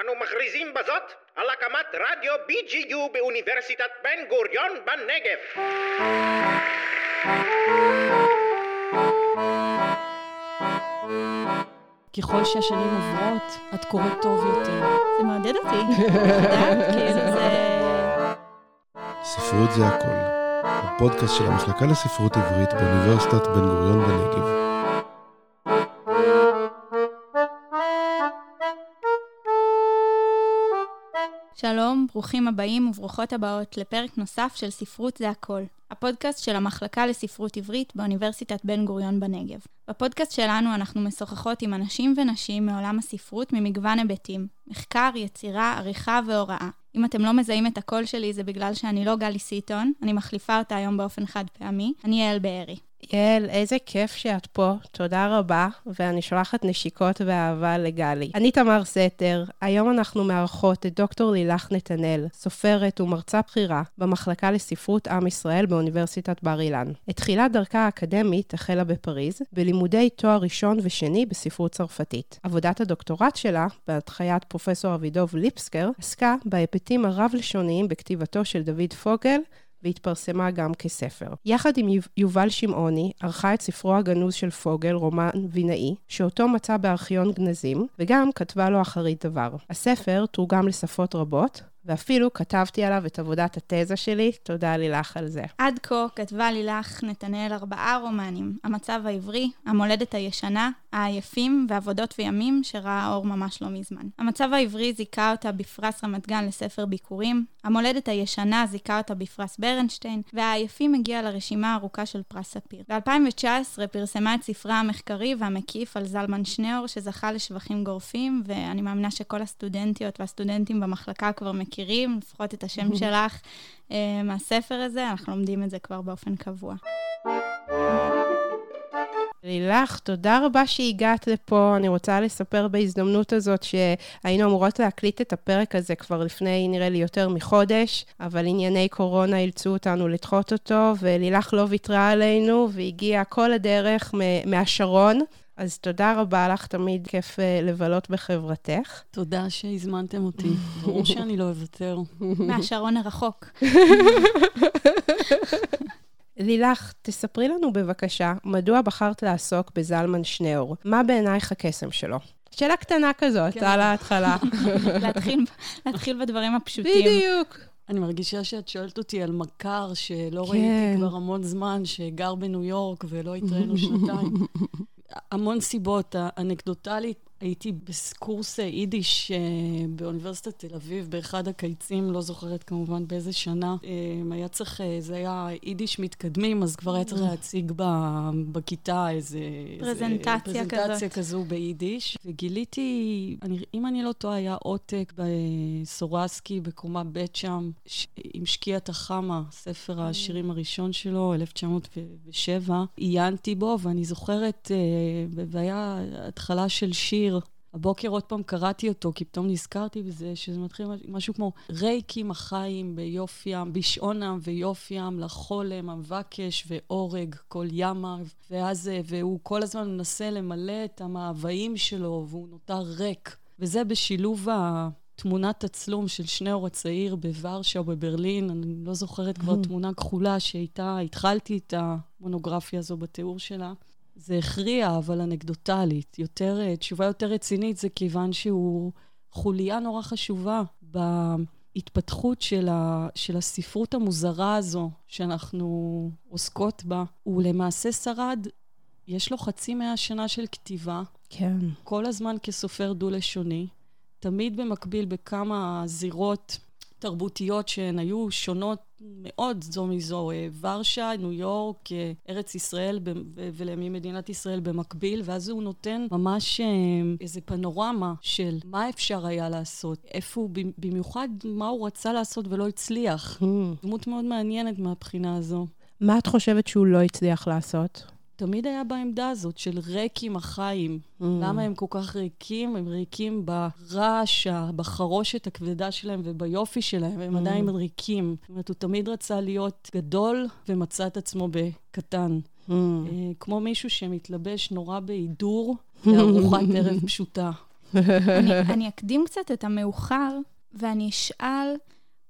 אנו מכריזים בזאת על הקמת רדיו BGU באוניברסיטת בן גוריון בנגב. ככל שהשנים עוברות, את קוראת טוב יותר. זה מעודד אותי. לדעת, כאילו זה... ספרות זה הכל. הפודקאסט של המחלקה לספרות עברית באוניברסיטת בן גוריון בנגב. ברוכים הבאים וברוכות הבאות לפרק נוסף של ספרות זה הכל. הפודקאסט של המחלקה לספרות עברית באוניברסיטת בן גוריון בנגב. בפודקאסט שלנו אנחנו משוחחות עם אנשים ונשים מעולם הספרות ממגוון היבטים, מחקר, יצירה, עריכה והוראה. אם אתם לא מזהים את הקול שלי זה בגלל שאני לא גלי סיטון, אני מחליפה אותה היום באופן חד פעמי, אני יעל בארי. יעל, איזה כיף שאת פה, תודה רבה, ואני שולחת נשיקות ואהבה לגלי. אני תמר סתר, היום אנחנו מארחות את דוקטור לילך נתנאל, סופרת ומרצה בכירה במחלקה לספרות עם ישראל באוניברסיטת בר אילן. את תחילת דרכה האקדמית החלה בפריז, בלימודי תואר ראשון ושני בספרות צרפתית. עבודת הדוקטורט שלה, בהנחיית פרופסור אבידוב ליפסקר, עסקה בהיבטים הרב-לשוניים בכתיבתו של דוד פוגל, והתפרסמה גם כספר. יחד עם יובל שמעוני, ערכה את ספרו הגנוז של פוגל, רומן וינאי, שאותו מצא בארכיון גנזים, וגם כתבה לו אחרית דבר. הספר תורגם לשפות רבות, ואפילו כתבתי עליו את עבודת התזה שלי, תודה לילך על זה. עד כה כתבה לילך נתנאל ארבעה רומנים, המצב העברי, המולדת הישנה, העייפים ועבודות וימים שראה אור ממש לא מזמן. המצב העברי זיכה אותה בפרס רמת גן לספר ביקורים, המולדת הישנה זיכה אותה בפרס ברנשטיין, והעייפים הגיע לרשימה הארוכה של פרס ספיר. ב-2019 פרסמה את ספרה המחקרי והמקיף על זלמן שניאור, שזכה לשבחים גורפים, ואני מאמינה שכל הסטודנטיות והסטודנטים במחלקה כבר מכירים, לפחות את השם שלך uh, מהספר הזה, אנחנו לומדים את זה כבר באופן קבוע. לילך, תודה רבה שהגעת לפה. אני רוצה לספר בהזדמנות הזאת שהיינו אמורות להקליט את הפרק הזה כבר לפני, נראה לי, יותר מחודש, אבל ענייני קורונה אילצו אותנו לדחות אותו, ולילך לא ויתרה עלינו, והגיעה כל הדרך מהשרון. אז תודה רבה לך, תמיד כיף uh, לבלות בחברתך. תודה שהזמנתם אותי. ברור שאני לא אוותר. מהשרון הרחוק. לילך, תספרי לנו בבקשה, מדוע בחרת לעסוק בזלמן שניאור? מה בעינייך הקסם שלו? שאלה קטנה כזאת, כן. על ההתחלה. להתחיל, להתחיל בדברים הפשוטים. בדיוק. אני מרגישה שאת שואלת אותי על מכר שלא כן. ראיתי כבר המון זמן, שגר בניו יורק ולא התראינו שנתיים. המון סיבות. האנקדוטלית הייתי בקורס יידיש אה, באוניברסיטת תל אביב, באחד הקיצים, לא זוכרת כמובן באיזה שנה. אה, היה צריך, אה, זה היה יידיש מתקדמים, אז כבר היה צריך להציג בכיתה איזה... פרזנטציה כזאת. פרזנטציה כזו ביידיש. וגיליתי, אני, אם אני לא טועה, היה עותק בסורסקי, בקומה ב' שם, עם שקיעת החמה, ספר השירים הראשון שלו, 1907. עיינתי בו, ואני זוכרת, והיה התחלה של שיר. הבוקר עוד פעם קראתי אותו, כי פתאום נזכרתי בזה, שזה מתחיל משהו כמו ריקים החיים ביופיים, בשעונם ויופיים, לחולם, המבקש ואורג, כל ימה, ואז, והוא כל הזמן מנסה למלא את המאוויים שלו, והוא נותר ריק. וזה בשילוב תמונת תצלום של שניאור הצעיר בוורשה או בברלין, אני לא זוכרת כבר תמונה כחולה שאיתה התחלתי את המונוגרפיה הזו בתיאור שלה. זה הכריע, אבל אנקדוטלית. יותר, אה, תשובה יותר רצינית זה כיוון שהוא חוליה נורא חשובה בהתפתחות של, ה, של הספרות המוזרה הזו שאנחנו עוסקות בה. הוא למעשה שרד, יש לו חצי מאה שנה של כתיבה. כן. כל הזמן כסופר דו-לשוני. תמיד במקביל בכמה זירות תרבותיות שהן היו שונות מאוד זו מזו. אה, ורשה, ניו יורק, אה, ארץ ישראל ולימים מדינת ישראל במקביל, ואז הוא נותן ממש אה, איזה פנורמה של מה אפשר היה לעשות, איפה הוא, במיוחד מה הוא רצה לעשות ולא הצליח. Mm. דמות מאוד מעניינת מהבחינה הזו. מה את חושבת שהוא לא הצליח לעשות? תמיד היה בעמדה הזאת של ריקים החיים. Mm. למה הם כל כך ריקים? הם ריקים ברעש, בחרושת הכבדה שלהם וביופי שלהם, הם mm. עדיין ריקים. זאת אומרת, הוא תמיד רצה להיות גדול ומצא את עצמו בקטן. Mm. כמו מישהו שמתלבש נורא בהידור לארוחת ערב פשוטה. אני, אני אקדים קצת את המאוחר, ואני אשאל,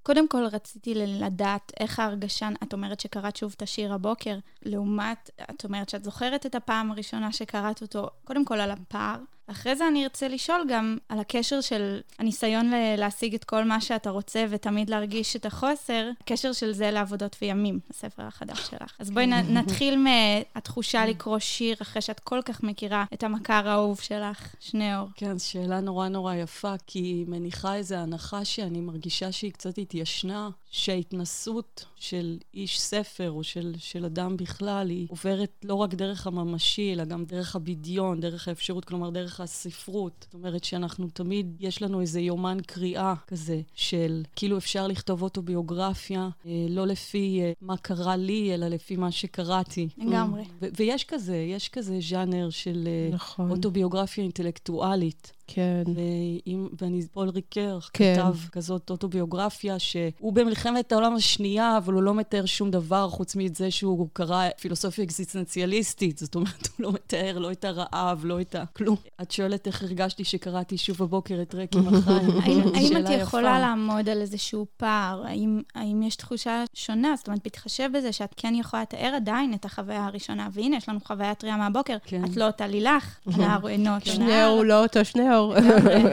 קודם כל רציתי לדעת איך ההרגשה, את אומרת שקראת שוב את השיר הבוקר, לעומת, את אומרת שאת זוכרת את הפעם הראשונה שקראת אותו, קודם כל על הפער. אחרי זה אני ארצה לשאול גם על הקשר של הניסיון להשיג את כל מה שאתה רוצה ותמיד להרגיש את החוסר, הקשר של זה לעבודות וימים, הספר החדש שלך. אז בואי נתחיל מהתחושה לקרוא שיר אחרי שאת כל כך מכירה את המכר האהוב שלך, שניאור. כן, זו שאלה נורא נורא יפה, כי היא מניחה איזו הנחה שאני מרגישה שהיא קצת התיישנה, שההתנסות של איש ספר או של, של אדם בכלל, היא עוברת לא רק דרך הממשי, אלא גם דרך הבדיון, דרך האפשרות, כלומר דרך הספרות. זאת אומרת שאנחנו תמיד, יש לנו איזה יומן קריאה כזה, של כאילו אפשר לכתוב אוטוביוגרפיה, אה, לא לפי אה, מה קרה לי, אלא לפי מה שקראתי. לגמרי. ויש כזה, יש כזה ז'אנר של אה, נכון. אוטוביוגרפיה אינטלקטואלית. כן. ועם, ואני, פול ריקר כן. כתב כזאת אוטוביוגרפיה, שהוא במלחמת העולם השנייה, אבל הוא לא מתאר שום דבר חוץ מזה שהוא קרא פילוסופיה אקזיסטנציאליסטית. זאת אומרת, הוא לא מתאר לא את הרעב, לא את הכלום. את שואלת איך הרגשתי שקראתי שוב בבוקר את ריק עם החיים. האם את יכולה לעמוד על איזשהו פער? האם, האם יש תחושה שונה? זאת אומרת, בהתחשב בזה שאת כן יכולה לתאר עדיין את החוויה הראשונה, והנה, יש לנו חוויה טריה מהבוקר. כן. את לא אותה לילך, הנער הוא אינו אותו נער. שניאור הוא לא אותו שניאור. אור.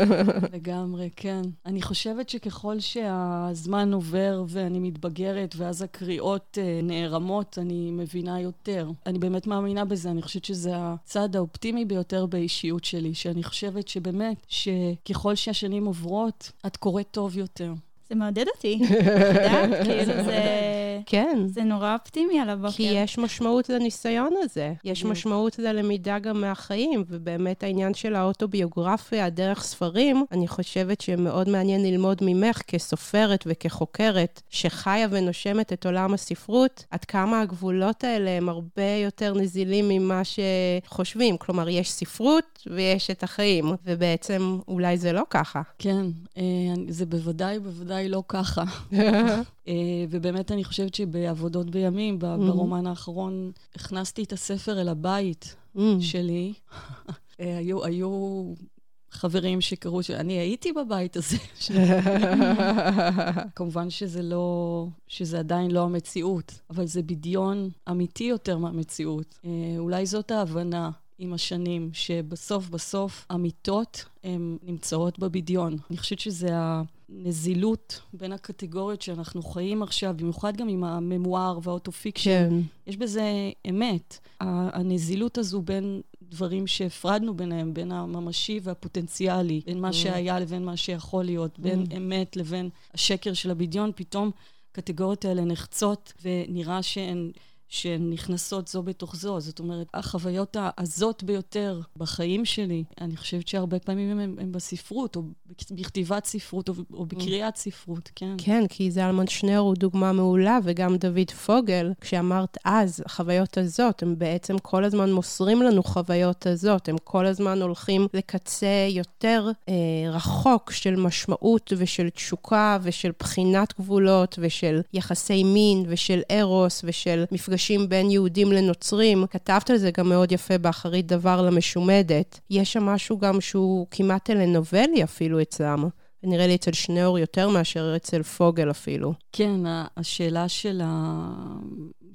לגמרי, כן. אני חושבת שככל שהזמן עובר ואני מתבגרת, ואז הקריאות אה, נערמות, אני מבינה יותר. אני באמת מאמינה בזה, אני חושבת שזה הצד האופטימי ביותר באישיות שלי, שאני חושבת שבאמת, שככל שהשנים עוברות, את קוראת טוב יותר. זה מעודד אותי. את יודעת, כאילו זה... כן. זה נורא אופטימי על הבוקר. כי יש משמעות לניסיון הזה. יש משמעות ללמידה גם מהחיים, ובאמת העניין של האוטוביוגרפיה, דרך ספרים, אני חושבת שמאוד מעניין ללמוד ממך כסופרת וכחוקרת, שחיה ונושמת את עולם הספרות, עד כמה הגבולות האלה הם הרבה יותר נזילים ממה שחושבים. כלומר, יש ספרות ויש את החיים, ובעצם אולי זה לא ככה. כן, אה, זה בוודאי, בוודאי. בוודאי לא ככה. אה, ובאמת אני חושבת שבעבודות בימים, mm-hmm. ברומן האחרון, הכנסתי את הספר אל הבית mm. שלי. אה, היו, היו חברים שקראו, שאני הייתי בבית הזה. כמובן שזה לא, שזה עדיין לא המציאות, אבל זה בדיון אמיתי יותר מהמציאות. אה, אולי זאת ההבנה. עם השנים, שבסוף בסוף אמיתות הן נמצאות בבדיון. אני חושבת שזה הנזילות בין הקטגוריות שאנחנו חיים עכשיו, במיוחד גם עם הממואר וה autofiction. כן. יש בזה אמת. הנזילות הזו בין דברים שהפרדנו ביניהם, בין הממשי והפוטנציאלי, בין מה אממ. שהיה לבין מה שיכול להיות, בין אממ. אמת לבין השקר של הבדיון, פתאום הקטגוריות האלה נחצות ונראה שהן... שנכנסות זו בתוך זו. זאת אומרת, החוויות העזות ביותר בחיים שלי, אני חושבת שהרבה פעמים הן, הן בספרות, או בכתיבת ספרות, או, או בקריאת ספרות, כן. כן, כי זלמן שנר הוא דוגמה מעולה, וגם דוד פוגל, כשאמרת אז, החוויות הזאת, הם בעצם כל הזמן מוסרים לנו חוויות הזאת, הם כל הזמן הולכים לקצה יותר אה, רחוק של משמעות ושל תשוקה ושל בחינת גבולות ושל יחסי מין ושל ארוס ושל מפגשים. מפגשים בין יהודים לנוצרים. כתבת על זה גם מאוד יפה באחרית דבר למשומדת. יש שם משהו גם שהוא כמעט טלנובלי אפילו אצלם. נראה לי אצל שניאור יותר מאשר אצל פוגל אפילו. כן, השאלה של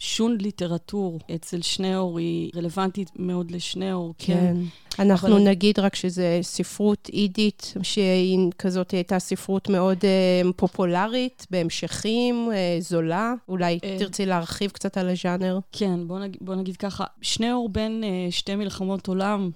השונד ליטרטור אצל שניאור היא רלוונטית מאוד לשניאור. כן. כן. אנחנו אבל... נגיד רק שזה ספרות אידית, שהיא כזאת הייתה ספרות מאוד uh, פופולרית, בהמשכים, uh, זולה. אולי uh, תרצי להרחיב קצת על הז'אנר? כן, בוא נגיד, בוא נגיד ככה. שניאור בין uh, שתי מלחמות עולם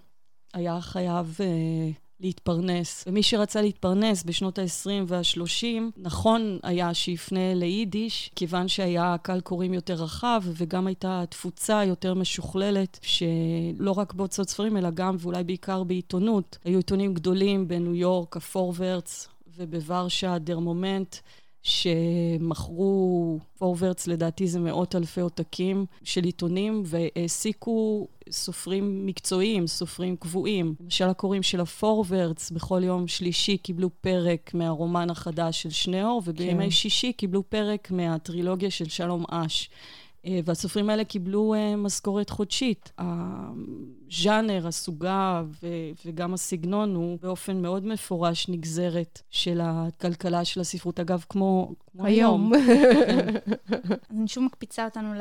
היה חייב... אה, להתפרנס. ומי שרצה להתפרנס בשנות ה-20 וה-30, נכון היה שיפנה ליידיש, כיוון שהיה קהל קוראים יותר רחב, וגם הייתה תפוצה יותר משוכללת, שלא רק בהוצאות ספרים, אלא גם, ואולי בעיקר בעיתונות. היו עיתונים גדולים בניו יורק, הפורוורץ, ובוורשה, דר מומנט. שמכרו פורוורץ, לדעתי זה מאות אלפי עותקים של עיתונים, והעסיקו סופרים מקצועיים, סופרים קבועים. למשל הקוראים של הפורוורץ, בכל יום שלישי קיבלו פרק מהרומן החדש של שניאור, ובימי כן. שישי קיבלו פרק מהטרילוגיה של שלום אש. אה, והסופרים האלה קיבלו uh, משכורת חודשית. הז'אנר, הסוגה ו- וגם הסגנון הוא באופן מאוד מפורש נגזרת של הכלכלה של הספרות. אגב, כמו, כמו היום. כן. אני שוב מקפיצה אותנו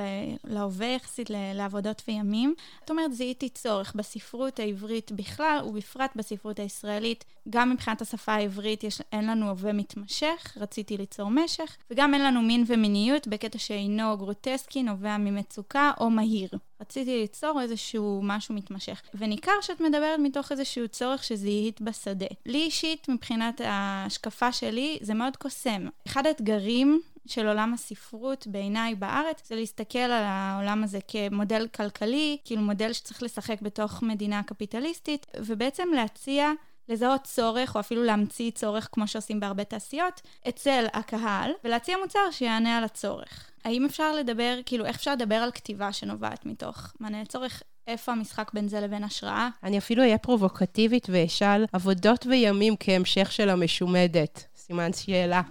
להווה יחסית, לעבודות וימים. זאת אומרת, זיהיתי צורך בספרות העברית בכלל, ובפרט בספרות הישראלית. גם מבחינת השפה העברית יש, אין לנו הווה מתמשך, רציתי ליצור משך, וגם אין לנו מין ומיניות בקטע שאינו גרוטסקי, נובע ממצוקה או מהיר. רציתי ליצור איזשהו משהו מתמשך. וניכר שאת מדברת מתוך איזשהו צורך שזיהית בשדה. לי אישית, מבחינת ההשקפה שלי, זה מאוד קוסם. אחד האתגרים של עולם הספרות בעיניי בארץ, זה להסתכל על העולם הזה כמודל כלכלי, כאילו מודל שצריך לשחק בתוך מדינה קפיטליסטית, ובעצם להציע לזהות צורך, או אפילו להמציא צורך, כמו שעושים בהרבה תעשיות, אצל הקהל, ולהציע מוצר שיענה על הצורך. האם אפשר לדבר, כאילו, איך אפשר לדבר על כתיבה שנובעת מתוך מענה לצורך? איפה המשחק בין זה לבין השראה? אני אפילו אהיה פרובוקטיבית ואשאל, עבודות וימים כהמשך של המשומדת. סימן שאלה.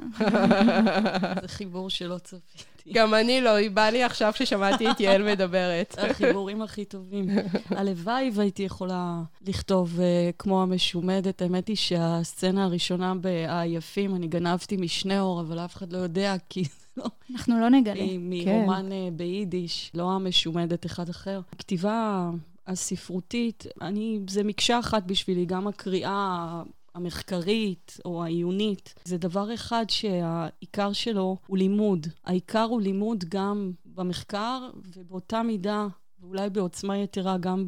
זה חיבור שלא צפיתי. גם אני לא, היא באה לי עכשיו כששמעתי את יעל מדברת. החיבורים הכי טובים. הלוואי והייתי יכולה לכתוב uh, כמו המשומדת. האמת היא שהסצנה הראשונה ב"היפים", אני גנבתי משניאור, אבל אף אחד לא יודע, כי... לא. אנחנו לא נגלה. כן. מרומן כן. ביידיש, לא המשומדת אחד אחר. כתיבה הספרותית, אני, זה מקשה אחת בשבילי, גם הקריאה המחקרית או העיונית, זה דבר אחד שהעיקר שלו הוא לימוד. העיקר הוא לימוד גם במחקר, ובאותה מידה ואולי בעוצמה יתרה גם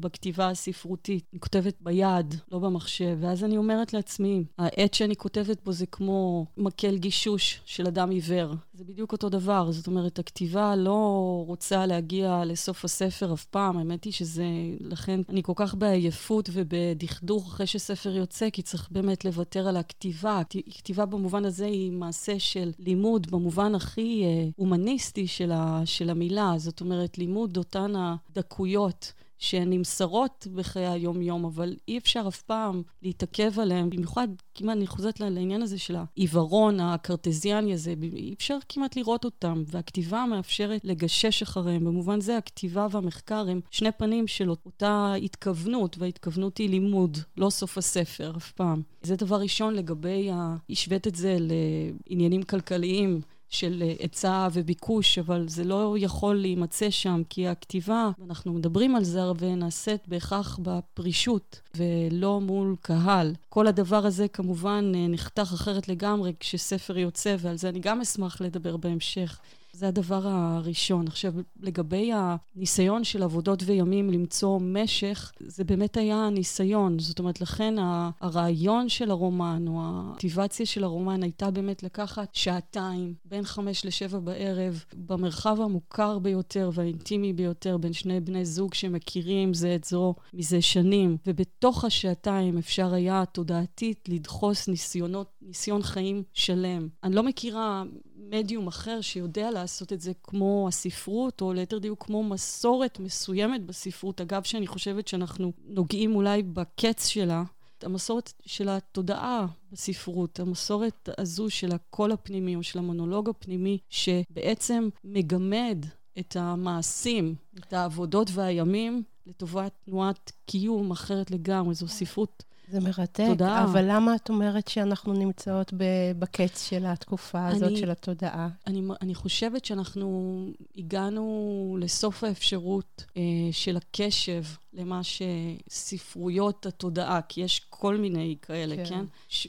בכתיבה הספרותית. אני כותבת ביד, לא במחשב, ואז אני אומרת לעצמי, העט שאני כותבת בו זה כמו מקל גישוש של אדם עיוור. זה בדיוק אותו דבר. זאת אומרת, הכתיבה לא רוצה להגיע לסוף הספר אף פעם. האמת היא שזה... לכן אני כל כך בעייפות ובדכדוך אחרי שספר יוצא, כי צריך באמת לוותר על הכתיבה. כתיבה במובן הזה היא מעשה של לימוד, במובן הכי אה, הומניסטי של, ה, של המילה. זאת אומרת, לימוד אותן הדקויות. שנמסרות בחיי היום-יום, אבל אי אפשר אף פעם להתעכב עליהן, במיוחד, כמעט אני חוזרת לעניין הזה של העיוורון הקרטזיאני הזה, אי אפשר כמעט לראות אותם, והכתיבה מאפשרת לגשש אחריהם. במובן זה הכתיבה והמחקר הם שני פנים של אותה התכוונות, וההתכוונות היא לימוד, לא סוף הספר אף פעם. זה דבר ראשון לגבי, ה... השווית את זה לעניינים כלכליים. של אה, היצע וביקוש, אבל זה לא יכול להימצא שם, כי הכתיבה, אנחנו מדברים על זה הרבה, נעשית בהכרח בפרישות, ולא מול קהל. כל הדבר הזה כמובן אה, נחתך אחרת לגמרי כשספר יוצא, ועל זה אני גם אשמח לדבר בהמשך. זה הדבר הראשון. עכשיו, לגבי הניסיון של עבודות וימים למצוא משך, זה באמת היה ניסיון. זאת אומרת, לכן הרעיון של הרומן, או המוטיבציה של הרומן, הייתה באמת לקחת שעתיים, בין חמש לשבע בערב, במרחב המוכר ביותר והאינטימי ביותר, בין שני בני זוג שמכירים זה את זו מזה שנים, ובתוך השעתיים אפשר היה תודעתית לדחוס ניסיונות, ניסיון חיים שלם. אני לא מכירה מדיום אחר שיודע לעשות את זה כמו הספרות, או ליתר דיוק כמו מסורת מסוימת בספרות. אגב, שאני חושבת שאנחנו נוגעים אולי בקץ שלה, המסורת של התודעה בספרות, המסורת הזו של הקול הפנימי או של המונולוג הפנימי, שבעצם מגמד את המעשים, את העבודות והימים, לטובת תנועת קיום אחרת לגמרי. זו ספרות זה מרתק, תודעה. אבל למה את אומרת שאנחנו נמצאות בקץ של התקופה הזאת אני, של התודעה? אני, אני חושבת שאנחנו הגענו לסוף האפשרות אה, של הקשב למה שספרויות התודעה, כי יש כל מיני כאלה, כן? כן?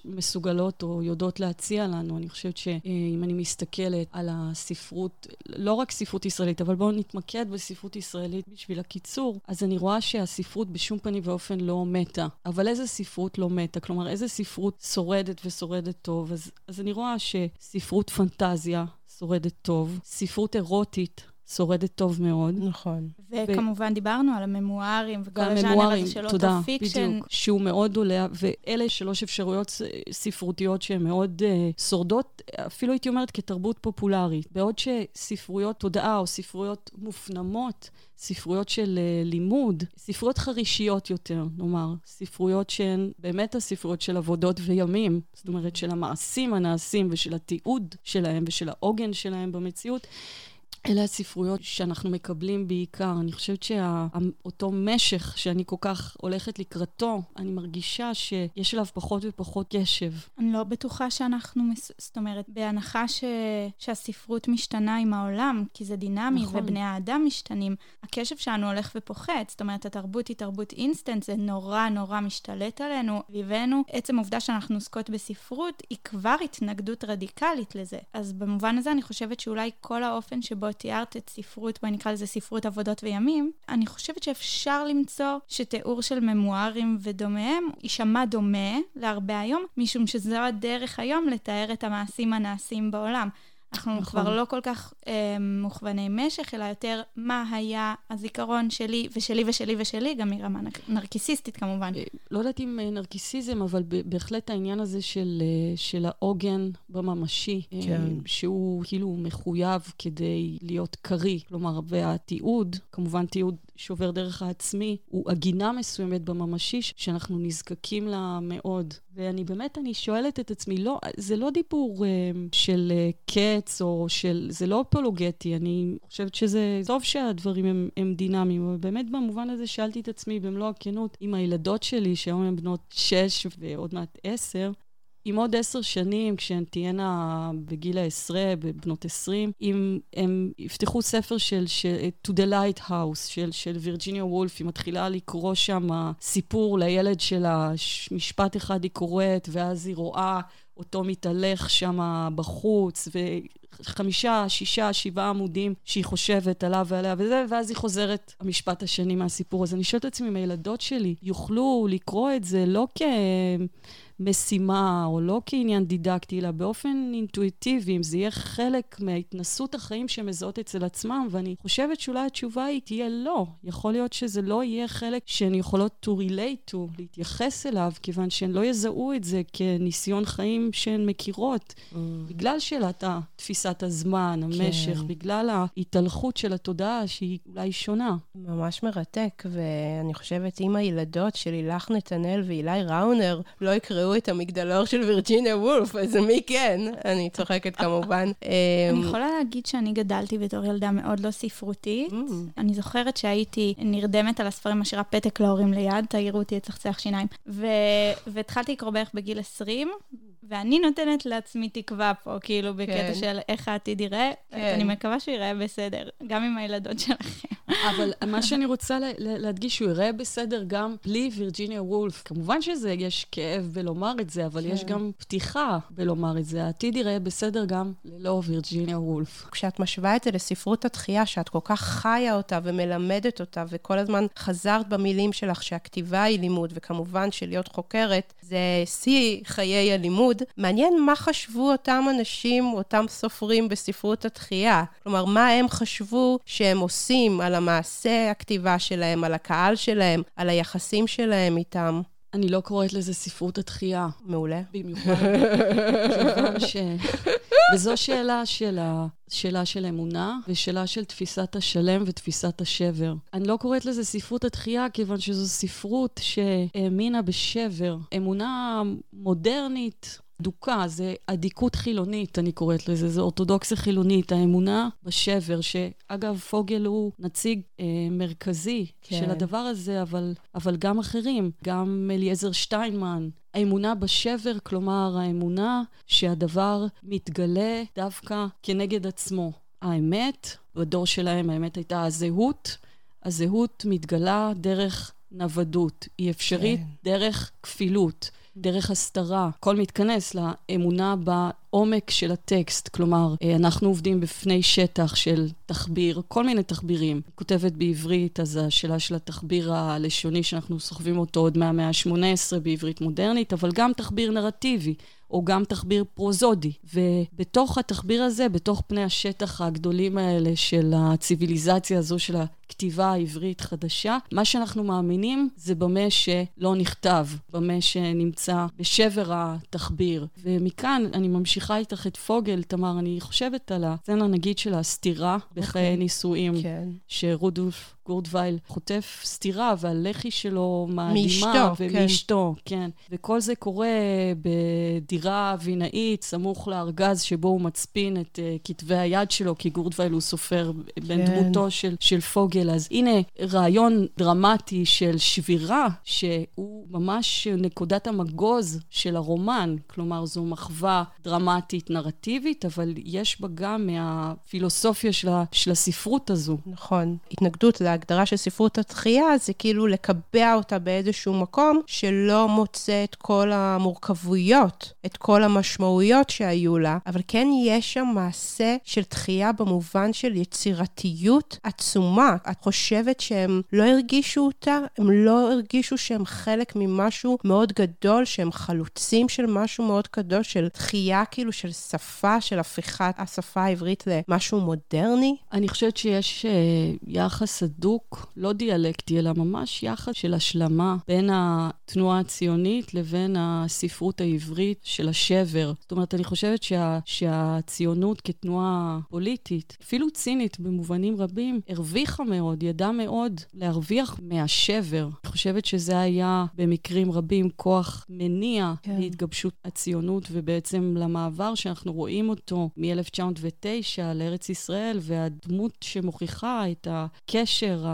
מסוגלות או יודעות להציע לנו. אני חושבת שאם אני מסתכלת על הספרות, לא רק ספרות ישראלית, אבל בואו נתמקד בספרות ישראלית בשביל הקיצור, אז אני רואה שהספרות בשום פנים ואופן לא מתה. אבל איזה ספרות לא מתה? כלומר, איזה ספרות שורדת ושורדת טוב? אז, אז אני רואה שספרות פנטזיה שורדת טוב, ספרות אירוטית שורדת טוב מאוד. נכון. וכמובן ו... דיברנו על הממוארים וכל הז'אנר הזה של autofiction. בדיוק, שהוא מאוד עולה, ואלה שלוש אפשרויות ספרותיות שהן מאוד אה, שורדות, אפילו הייתי אומרת כתרבות פופולרית. בעוד שספרויות תודעה או ספרויות מופנמות, ספרויות של אה, לימוד, ספרויות חרישיות יותר, נאמר, ספרויות שהן באמת הספרויות של עבודות וימים, זאת אומרת של המעשים הנעשים ושל התיעוד שלהם ושל העוגן שלהם במציאות. אלה הספרויות שאנחנו מקבלים בעיקר. אני חושבת שאותו משך שאני כל כך הולכת לקראתו, אני מרגישה שיש אליו פחות ופחות קשב. אני לא בטוחה שאנחנו, מס... זאת אומרת, בהנחה ש... שהספרות משתנה עם העולם, כי זה דינמי, נכון. ובני האדם משתנים, הקשב שלנו הולך ופוחת. זאת אומרת, התרבות היא תרבות אינסטנט, זה נורא נורא משתלט עלינו, סביבנו. עצם העובדה שאנחנו עוסקות בספרות, היא כבר התנגדות רדיקלית לזה. אז במובן הזה אני חושבת שאולי כל האופן שבו תיארת את ספרות, בואי נקרא לזה ספרות עבודות וימים, אני חושבת שאפשר למצוא שתיאור של ממוארים ודומיהם יישמע דומה להרבה היום, משום שזו הדרך היום לתאר את המעשים הנעשים בעולם. אנחנו נכון. כבר לא כל כך אה, מוכווני משך, אלא יותר מה היה הזיכרון שלי ושלי ושלי ושלי, גם מרמה נרקיסיסטית כמובן. אה, לא יודעת אם אה, נרקיסיזם, אבל בהחלט העניין הזה של, אה, של העוגן בממשי, כן. שהוא כאילו מחויב כדי להיות קריא, כלומר, והתיעוד, כמובן תיעוד שעובר דרך העצמי, הוא עגינה מסוימת בממשי שאנחנו נזקקים לה מאוד. ואני באמת, אני שואלת את עצמי, לא, זה לא דיבור uh, של uh, קץ או של, זה לא אפולוגטי, אני חושבת שזה טוב שהדברים הם, הם דינמיים, אבל באמת במובן הזה שאלתי את עצמי במלוא הכנות, עם הילדות שלי, שהיום הן בנות שש ועוד מעט עשר, אם עוד עשר שנים, כשהן תהיינה בגיל העשרה, בבנות עשרים, אם הם יפתחו ספר של, של To the Lighthouse של, של וירג'יניה וולף, היא מתחילה לקרוא שם סיפור לילד שלה, משפט אחד היא קוראת, ואז היא רואה אותו מתהלך שם בחוץ, וחמישה, שישה, שבעה עמודים שהיא חושבת עליו ועליה וזה, ואז היא חוזרת המשפט השני מהסיפור. אז אני שואלת את עצמי אם הילדות שלי יוכלו לקרוא את זה לא כ... משימה, או לא כעניין דידקטי, אלא באופן אינטואיטיבי, אם זה יהיה חלק מהתנסות החיים שמזהות אצל עצמם, ואני חושבת שאולי התשובה היא תהיה לא. יכול להיות שזה לא יהיה חלק שהן יכולות to relate to, להתייחס אליו, כיוון שהן לא יזהו את זה כניסיון חיים שהן מכירות, mm. בגלל שאלת תפיסת הזמן, המשך, כן. בגלל ההתהלכות של התודעה שהיא אולי שונה. ממש מרתק, ואני חושבת, אם הילדות של לילך נתנאל ואילי ראונר לא יקראו יקראו את המגדלור של וירג'יניה וולף, אז מי כן? אני צוחקת כמובן. אני אמ, יכולה להגיד שאני גדלתי בתור ילדה מאוד לא ספרותית. Mm. אני זוכרת שהייתי נרדמת על הספרים, משאירה פתק להורים ליד, תעירו אותי את צחצח שיניים. והתחלתי לקרוא בערך בגיל 20, ואני נותנת לעצמי תקווה פה, כאילו, בקטע כן. של איך העתיד ייראה. כן. אני מקווה שהוא ייראה בסדר, גם עם הילדות שלכם. אבל מה שאני רוצה להדגיש, שהוא ייראה בסדר גם בלי וירג'יניה וולף. כמובן שזה, יש כאב בלומר את זה, אבל כן. יש גם פתיחה בלומר את זה. העתיד ייראה בסדר גם ללא וירג'יניה וולף. כשאת משווה את זה לספרות התחייה, שאת כל כך חיה אותה ומלמדת אותה, וכל הזמן חזרת במילים שלך שהכתיבה היא לימוד, וכמובן שלהיות חוקרת זה שיא חיי הלימוד, מעניין מה חשבו אותם אנשים, אותם סופרים בספרות התחייה. כלומר, מה הם חשבו שהם עושים על המעשה הכתיבה שלהם, על הקהל שלהם, על היחסים שלהם איתם. אני לא קוראת לזה ספרות התחייה. מעולה. במיוחד. כיוון ש... וזו שאלה של, ה... שאלה של אמונה ושאלה של תפיסת השלם ותפיסת השבר. אני לא קוראת לזה ספרות התחייה, כיוון שזו ספרות שהאמינה בשבר. אמונה מודרנית, אדוקה, זה אדיקות חילונית, אני קוראת לזה, זה אורתודוקסיה חילונית, האמונה בשבר, שאגב, פוגל הוא נציג אה, מרכזי כן. של הדבר הזה, אבל, אבל גם אחרים, גם אליעזר שטיינמן. האמונה בשבר, כלומר, האמונה שהדבר מתגלה דווקא כנגד עצמו. האמת, בדור שלהם האמת הייתה הזהות, הזהות מתגלה דרך נוודות, היא אפשרית כן. דרך כפילות. דרך הסתרה. הכל מתכנס לאמונה בעומק של הטקסט. כלומר, אה, אנחנו עובדים בפני שטח של תחביר, כל מיני תחבירים. כותבת בעברית, אז השאלה של התחביר הלשוני שאנחנו סוחבים אותו עוד מהמאה ה-18 בעברית מודרנית, אבל גם תחביר נרטיבי. או גם תחביר פרוזודי. ובתוך התחביר הזה, בתוך פני השטח הגדולים האלה של הציוויליזציה הזו של כתיבה עברית חדשה. מה שאנחנו מאמינים זה במה שלא נכתב, במה שנמצא בשבר התחביר. ומכאן אני ממשיכה איתך את פוגל, תמר, אני חושבת על הסצנה נגיד של הסתירה בחיי okay. אוקיי. נישואים, כן. שרודולף גורדווייל חוטף סטירה והלחי שלו מאלימה. מאשתו, כן. ומאשתו, כן. וכל זה קורה בדירה וינאית, סמוך לארגז שבו הוא מצפין את uh, כתבי היד שלו, כי גורדווייל הוא סופר בן כן. דמותו של, של פוגל. אז הנה רעיון דרמטי של שבירה, שהוא ממש נקודת המגוז של הרומן. כלומר, זו מחווה דרמטית נרטיבית, אבל יש בה גם מהפילוסופיה של, ה, של הספרות הזו. נכון. התנגדות להגדרה של ספרות התחייה זה כאילו לקבע אותה באיזשהו מקום שלא מוצא את כל המורכבויות, את כל המשמעויות שהיו לה, אבל כן יש שם מעשה של תחייה במובן של יצירתיות עצומה. את חושבת שהם לא הרגישו אותה? הם לא הרגישו שהם חלק ממשהו מאוד גדול, שהם חלוצים של משהו מאוד גדול, של תחייה כאילו של שפה, של הפיכת השפה העברית למשהו מודרני? אני חושבת שיש uh, יחס הדוק, לא דיאלקטי, אלא ממש יחס של השלמה בין התנועה הציונית לבין הספרות העברית של השבר. זאת אומרת, אני חושבת שה, שהציונות כתנועה פוליטית, אפילו צינית במובנים רבים, הרוויחה מאוד, ידעה מאוד להרוויח מהשבר. אני חושבת שזה היה במקרים רבים כוח מניע כן. להתגבשות הציונות ובעצם למעבר שאנחנו רואים אותו מ-1909 לארץ ישראל, והדמות שמוכיחה את הקשר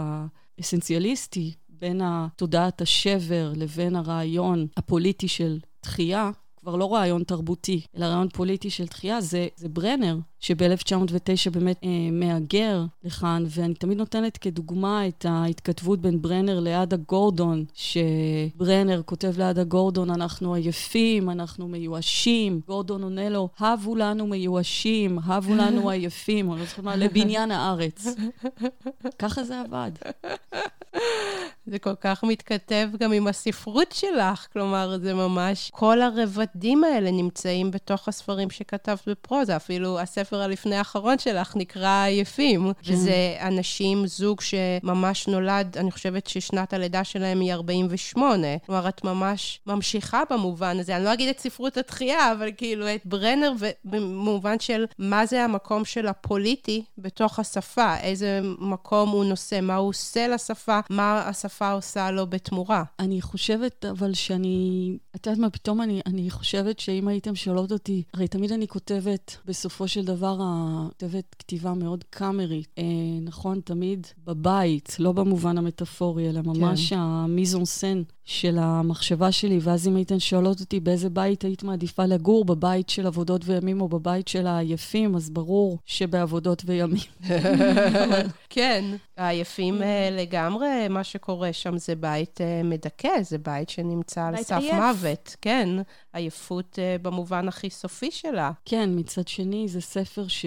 האסנציאליסטי בין תודעת השבר לבין הרעיון הפוליטי של תחייה, כבר לא רעיון תרבותי, אלא רעיון פוליטי של תחייה, זה, זה ברנר, שב-1909 באמת אה, מהגר לכאן, ואני תמיד נותנת כדוגמה את ההתכתבות בין ברנר לאדה גורדון, שברנר כותב לאדה גורדון, אנחנו עייפים, אנחנו מיואשים. גורדון עונה לו, הבו לנו מיואשים, הבו לנו עייפים, אני לא זוכרת מה, לבניין הארץ. ככה זה עבד. זה כל כך מתכתב גם עם הספרות שלך, כלומר, זה ממש, כל הרבדים האלה נמצאים בתוך הספרים שכתבת בפרוזה, אפילו הספר הלפני האחרון שלך נקרא עייפים, כן. וזה אנשים, זוג שממש נולד, אני חושבת ששנת הלידה שלהם היא 48, כלומר, את ממש ממשיכה במובן הזה, אני לא אגיד את ספרות התחייה, אבל כאילו את ברנר, במובן של מה זה המקום של הפוליטי בתוך השפה, איזה מקום הוא נושא, מה הוא עושה לשפה, מה. השפה עושה לו בתמורה. אני חושבת, אבל שאני... את יודעת מה, פתאום אני, אני חושבת שאם הייתם שואלות אותי, הרי תמיד אני כותבת, בסופו של דבר, כותבת כתיבה מאוד קאמרית. אה, נכון, תמיד בבית, לא במובן המטאפורי, אלא ממש כן. המיזון סן של המחשבה שלי, ואז אם הייתן שואלות אותי באיזה בית היית מעדיפה לגור, בבית של עבודות וימים או בבית של העייפים, אז ברור שבעבודות וימים. כן, העייפים אה, לגמרי, מה שקורה שם זה בית אה, מדכא, זה בית שנמצא על סף עייף. מוות. כן, עייפות אה, במובן הכי סופי שלה. כן, מצד שני, זה ספר ש...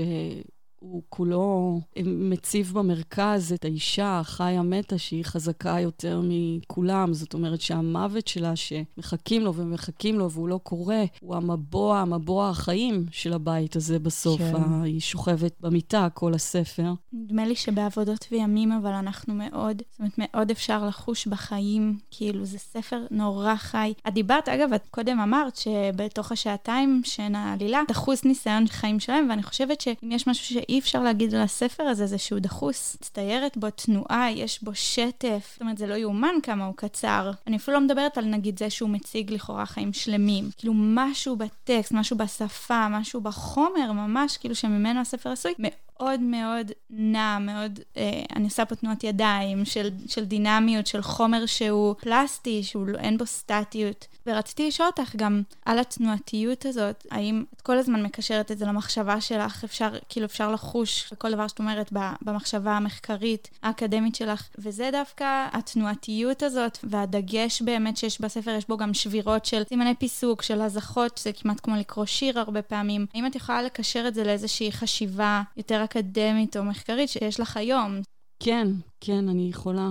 הוא כולו מציב במרכז את האישה החיה מתה שהיא חזקה יותר מכולם. זאת אומרת שהמוות שלה שמחכים לו ומחכים לו והוא לא קורה, הוא המבוע, המבוע החיים של הבית הזה בסוף. כן. היא שוכבת במיטה כל הספר. נדמה לי שבעבודות וימים אבל אנחנו מאוד, זאת אומרת מאוד אפשר לחוש בחיים, כאילו זה ספר נורא חי. את דיברת, אגב, את קודם אמרת שבתוך השעתיים שאין העלילה, דחוס ניסיון חיים שלהם, ואני חושבת שאם יש משהו ש... אי אפשר להגיד על הספר הזה זה שהוא דחוס. מצטיירת בו תנועה, יש בו שטף. זאת אומרת, זה לא יאומן כמה הוא קצר. אני אפילו לא מדברת על נגיד זה שהוא מציג לכאורה חיים שלמים. כאילו משהו בטקסט, משהו בשפה, משהו בחומר, ממש כאילו שממנו הספר עשוי, מאוד מאוד נע, מאוד, אה, אני עושה פה תנועת ידיים של, של דינמיות, של חומר שהוא פלסטי, שאין בו סטטיות. ורציתי לשאול אותך גם על התנועתיות הזאת, האם את כל הזמן מקשרת את זה למחשבה שלך, אפשר, כאילו אפשר לחוש בכל דבר שאת אומרת במחשבה המחקרית, האקדמית שלך, וזה דווקא התנועתיות הזאת, והדגש באמת שיש בספר, יש בו גם שבירות של סימני פיסוק, של הזכות, זה כמעט כמו לקרוא שיר הרבה פעמים. האם את יכולה לקשר את זה לאיזושהי חשיבה יותר אקדמית או מחקרית שיש לך היום? כן, כן, אני יכולה.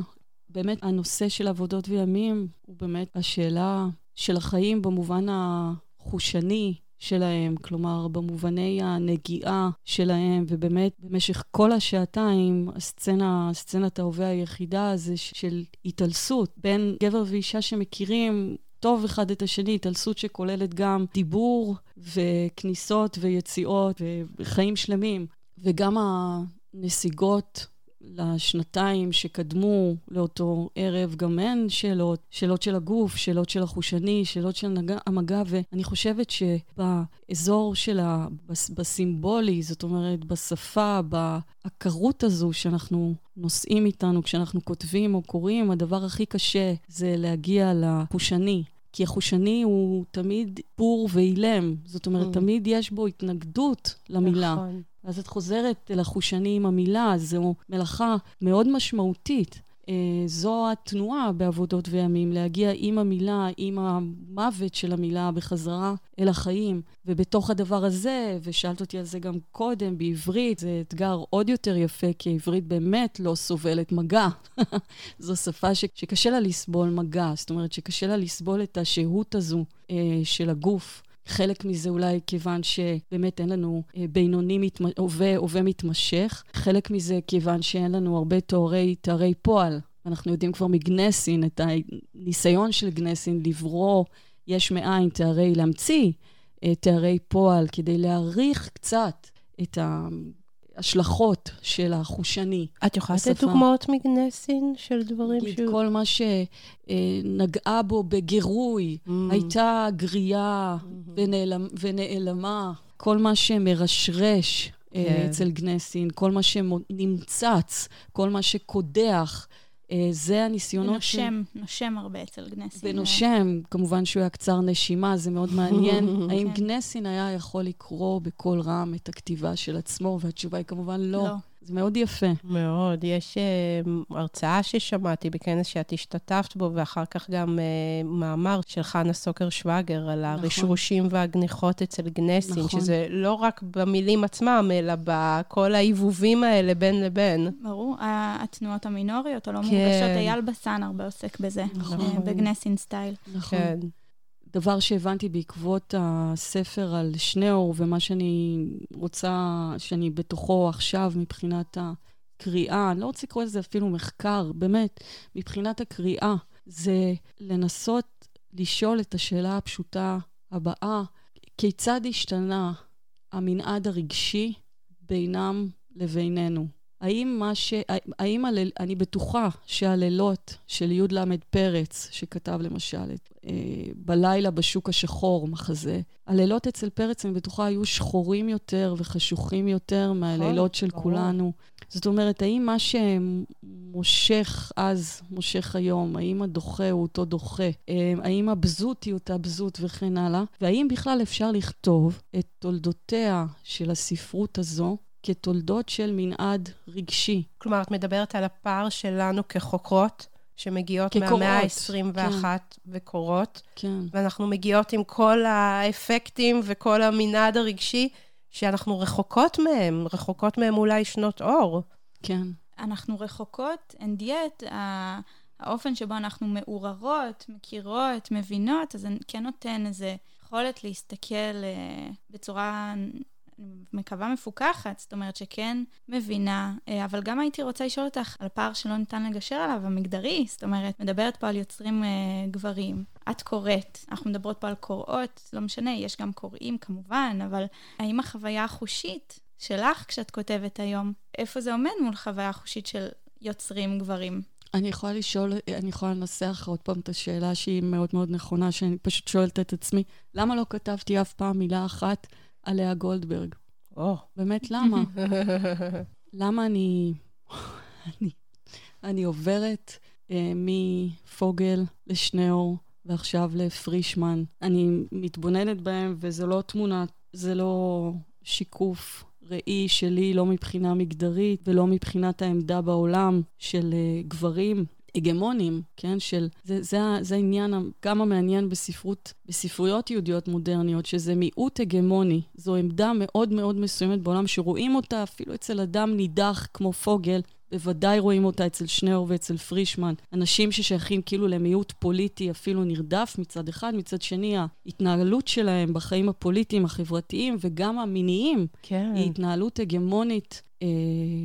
באמת, הנושא של עבודות וימים הוא באמת השאלה של החיים במובן החושני שלהם, כלומר, במובני הנגיעה שלהם, ובאמת, במשך כל השעתיים, הסצנה, סצנת ההווה היחידה זה של התעלסות בין גבר ואישה שמכירים טוב אחד את השני, התעלסות שכוללת גם דיבור וכניסות ויציאות וחיים שלמים, וגם הנסיגות לשנתיים שקדמו לאותו ערב, גם הן שאלות, שאלות של הגוף, שאלות של החושני, שאלות של המגע, ואני חושבת שבאזור של ה... בסימבולי, זאת אומרת, בשפה, בעקרות הזו שאנחנו נושאים איתנו כשאנחנו כותבים או קוראים, הדבר הכי קשה זה להגיע לחושני. כי החושני הוא תמיד פור ואילם, זאת אומרת, mm. תמיד יש בו התנגדות למילה. נכון. ואז את חוזרת אל החושני עם המילה, זו מלאכה מאוד משמעותית. אה, זו התנועה בעבודות וימים, להגיע עם המילה, עם המוות של המילה בחזרה אל החיים. ובתוך הדבר הזה, ושאלת אותי על זה גם קודם, בעברית זה אתגר עוד יותר יפה, כי העברית באמת לא סובלת מגע. זו שפה ש- שקשה לה לסבול מגע, זאת אומרת שקשה לה לסבול את השהות הזו אה, של הגוף. חלק מזה אולי כיוון שבאמת אין לנו אה, בינוני הווה, הווה מתמשך. חלק מזה כיוון שאין לנו הרבה תוארי, תארי פועל. אנחנו יודעים כבר מגנסין את הניסיון של גנסין לברוא יש מאין תארי, להמציא אה, תארי פועל כדי להעריך קצת את ה... ההשלכות של החושני. את יכולה לתת דוגמאות מגנסין של דברים ש... כל מה שנגעה בו בגירוי, mm. הייתה גריעה mm-hmm. ונעלמה, ונעלמה, כל מה שמרשרש אה, כן. אצל גנסין, כל מה שנמצץ, כל מה שקודח. אה, זה הניסיונות ונושם, של... נושם הרבה אצל גנסין. ונושם, כמובן שהוא היה קצר נשימה, זה מאוד מעניין. האם כן. גנסין היה יכול לקרוא בקול רם את הכתיבה של עצמו? והתשובה היא כמובן לא. לא. זה מאוד יפה. מאוד. יש uh, הרצאה ששמעתי בכנס שאת השתתפת בו, ואחר כך גם uh, מאמר של חנה סוקר שווגר על נכון. הרשרושים והגניחות אצל גנסין, נכון. שזה לא רק במילים עצמם, אלא בכל העיבובים האלה בין לבין. ברור, התנועות המינוריות הלא כן. מורגשות, אייל בסן הרבה עוסק בזה, נכון. בגנסין סטייל. נכון. כן. דבר שהבנתי בעקבות הספר על שניאור ומה שאני רוצה, שאני בתוכו עכשיו מבחינת הקריאה, אני לא רוצה לקרוא לזה אפילו מחקר, באמת, מבחינת הקריאה, זה לנסות לשאול את השאלה הפשוטה הבאה, כיצד השתנה המנעד הרגשי בינם לבינינו? האם מה ש... האם הליל... אני בטוחה שהלילות של י"ל פרץ, שכתב למשל את אה, בלילה בשוק השחור, מחזה, הלילות אצל פרץ, אני בטוחה, היו שחורים יותר וחשוכים יותר מהלילות של כולנו. זאת אומרת, האם מה שמושך אז, מושך היום? האם הדוחה הוא אותו דוחה? אה, האם הבזות היא אותה בזות וכן הלאה? והאם בכלל אפשר לכתוב את תולדותיה של הספרות הזו כתולדות של מנעד רגשי. כלומר, את מדברת על הפער שלנו כחוקרות, שמגיעות כקורות, מהמאה ה-21 כן. וקורות, כן. ואנחנו מגיעות עם כל האפקטים וכל המנעד הרגשי, שאנחנו רחוקות מהם, רחוקות מהם אולי שנות אור. כן. אנחנו רחוקות, and yet, האופן שבו אנחנו מעוררות, מכירות, מבינות, אז זה כן נותן איזו יכולת להסתכל אה, בצורה מקווה מפוקחת, זאת אומרת שכן מבינה, אה, אבל גם הייתי רוצה לשאול אותך על פער שלא ניתן לגשר עליו, המגדרי, זאת אומרת, מדברת פה על יוצרים אה, גברים. את קוראת, אנחנו מדברות פה על קוראות, לא משנה, יש גם קוראים כמובן, אבל האם החוויה החושית שלך כשאת כותבת היום, איפה זה עומד מול חוויה חושית של יוצרים גברים? אני יכולה לשאול, אני יכולה לנסח עוד פעם את השאלה שהיא מאוד מאוד נכונה, שאני פשוט שואלת את עצמי, למה לא כתבתי אף פעם מילה אחת על לאה גולדברג. או. Oh. באמת, למה? למה אני... אני, אני עוברת אה, מפוגל לשניאור ועכשיו לפרישמן. אני מתבוננת בהם, וזה לא תמונה, זה לא שיקוף ראי שלי, לא מבחינה מגדרית ולא מבחינת העמדה בעולם של uh, גברים הגמונים, כן, של... זה, זה, זה העניין גם המעניין בספרות, בספרויות יהודיות מודרניות, שזה מיעוט הגמוני. זו עמדה מאוד מאוד מסוימת בעולם, שרואים אותה אפילו אצל אדם נידח כמו פוגל, בוודאי רואים אותה אצל שניאור ואצל פרישמן. אנשים ששייכים כאילו למיעוט פוליטי אפילו נרדף מצד אחד, מצד שני ההתנהלות שלהם בחיים הפוליטיים, החברתיים וגם המיניים, כן. היא התנהלות הגמונית. אה,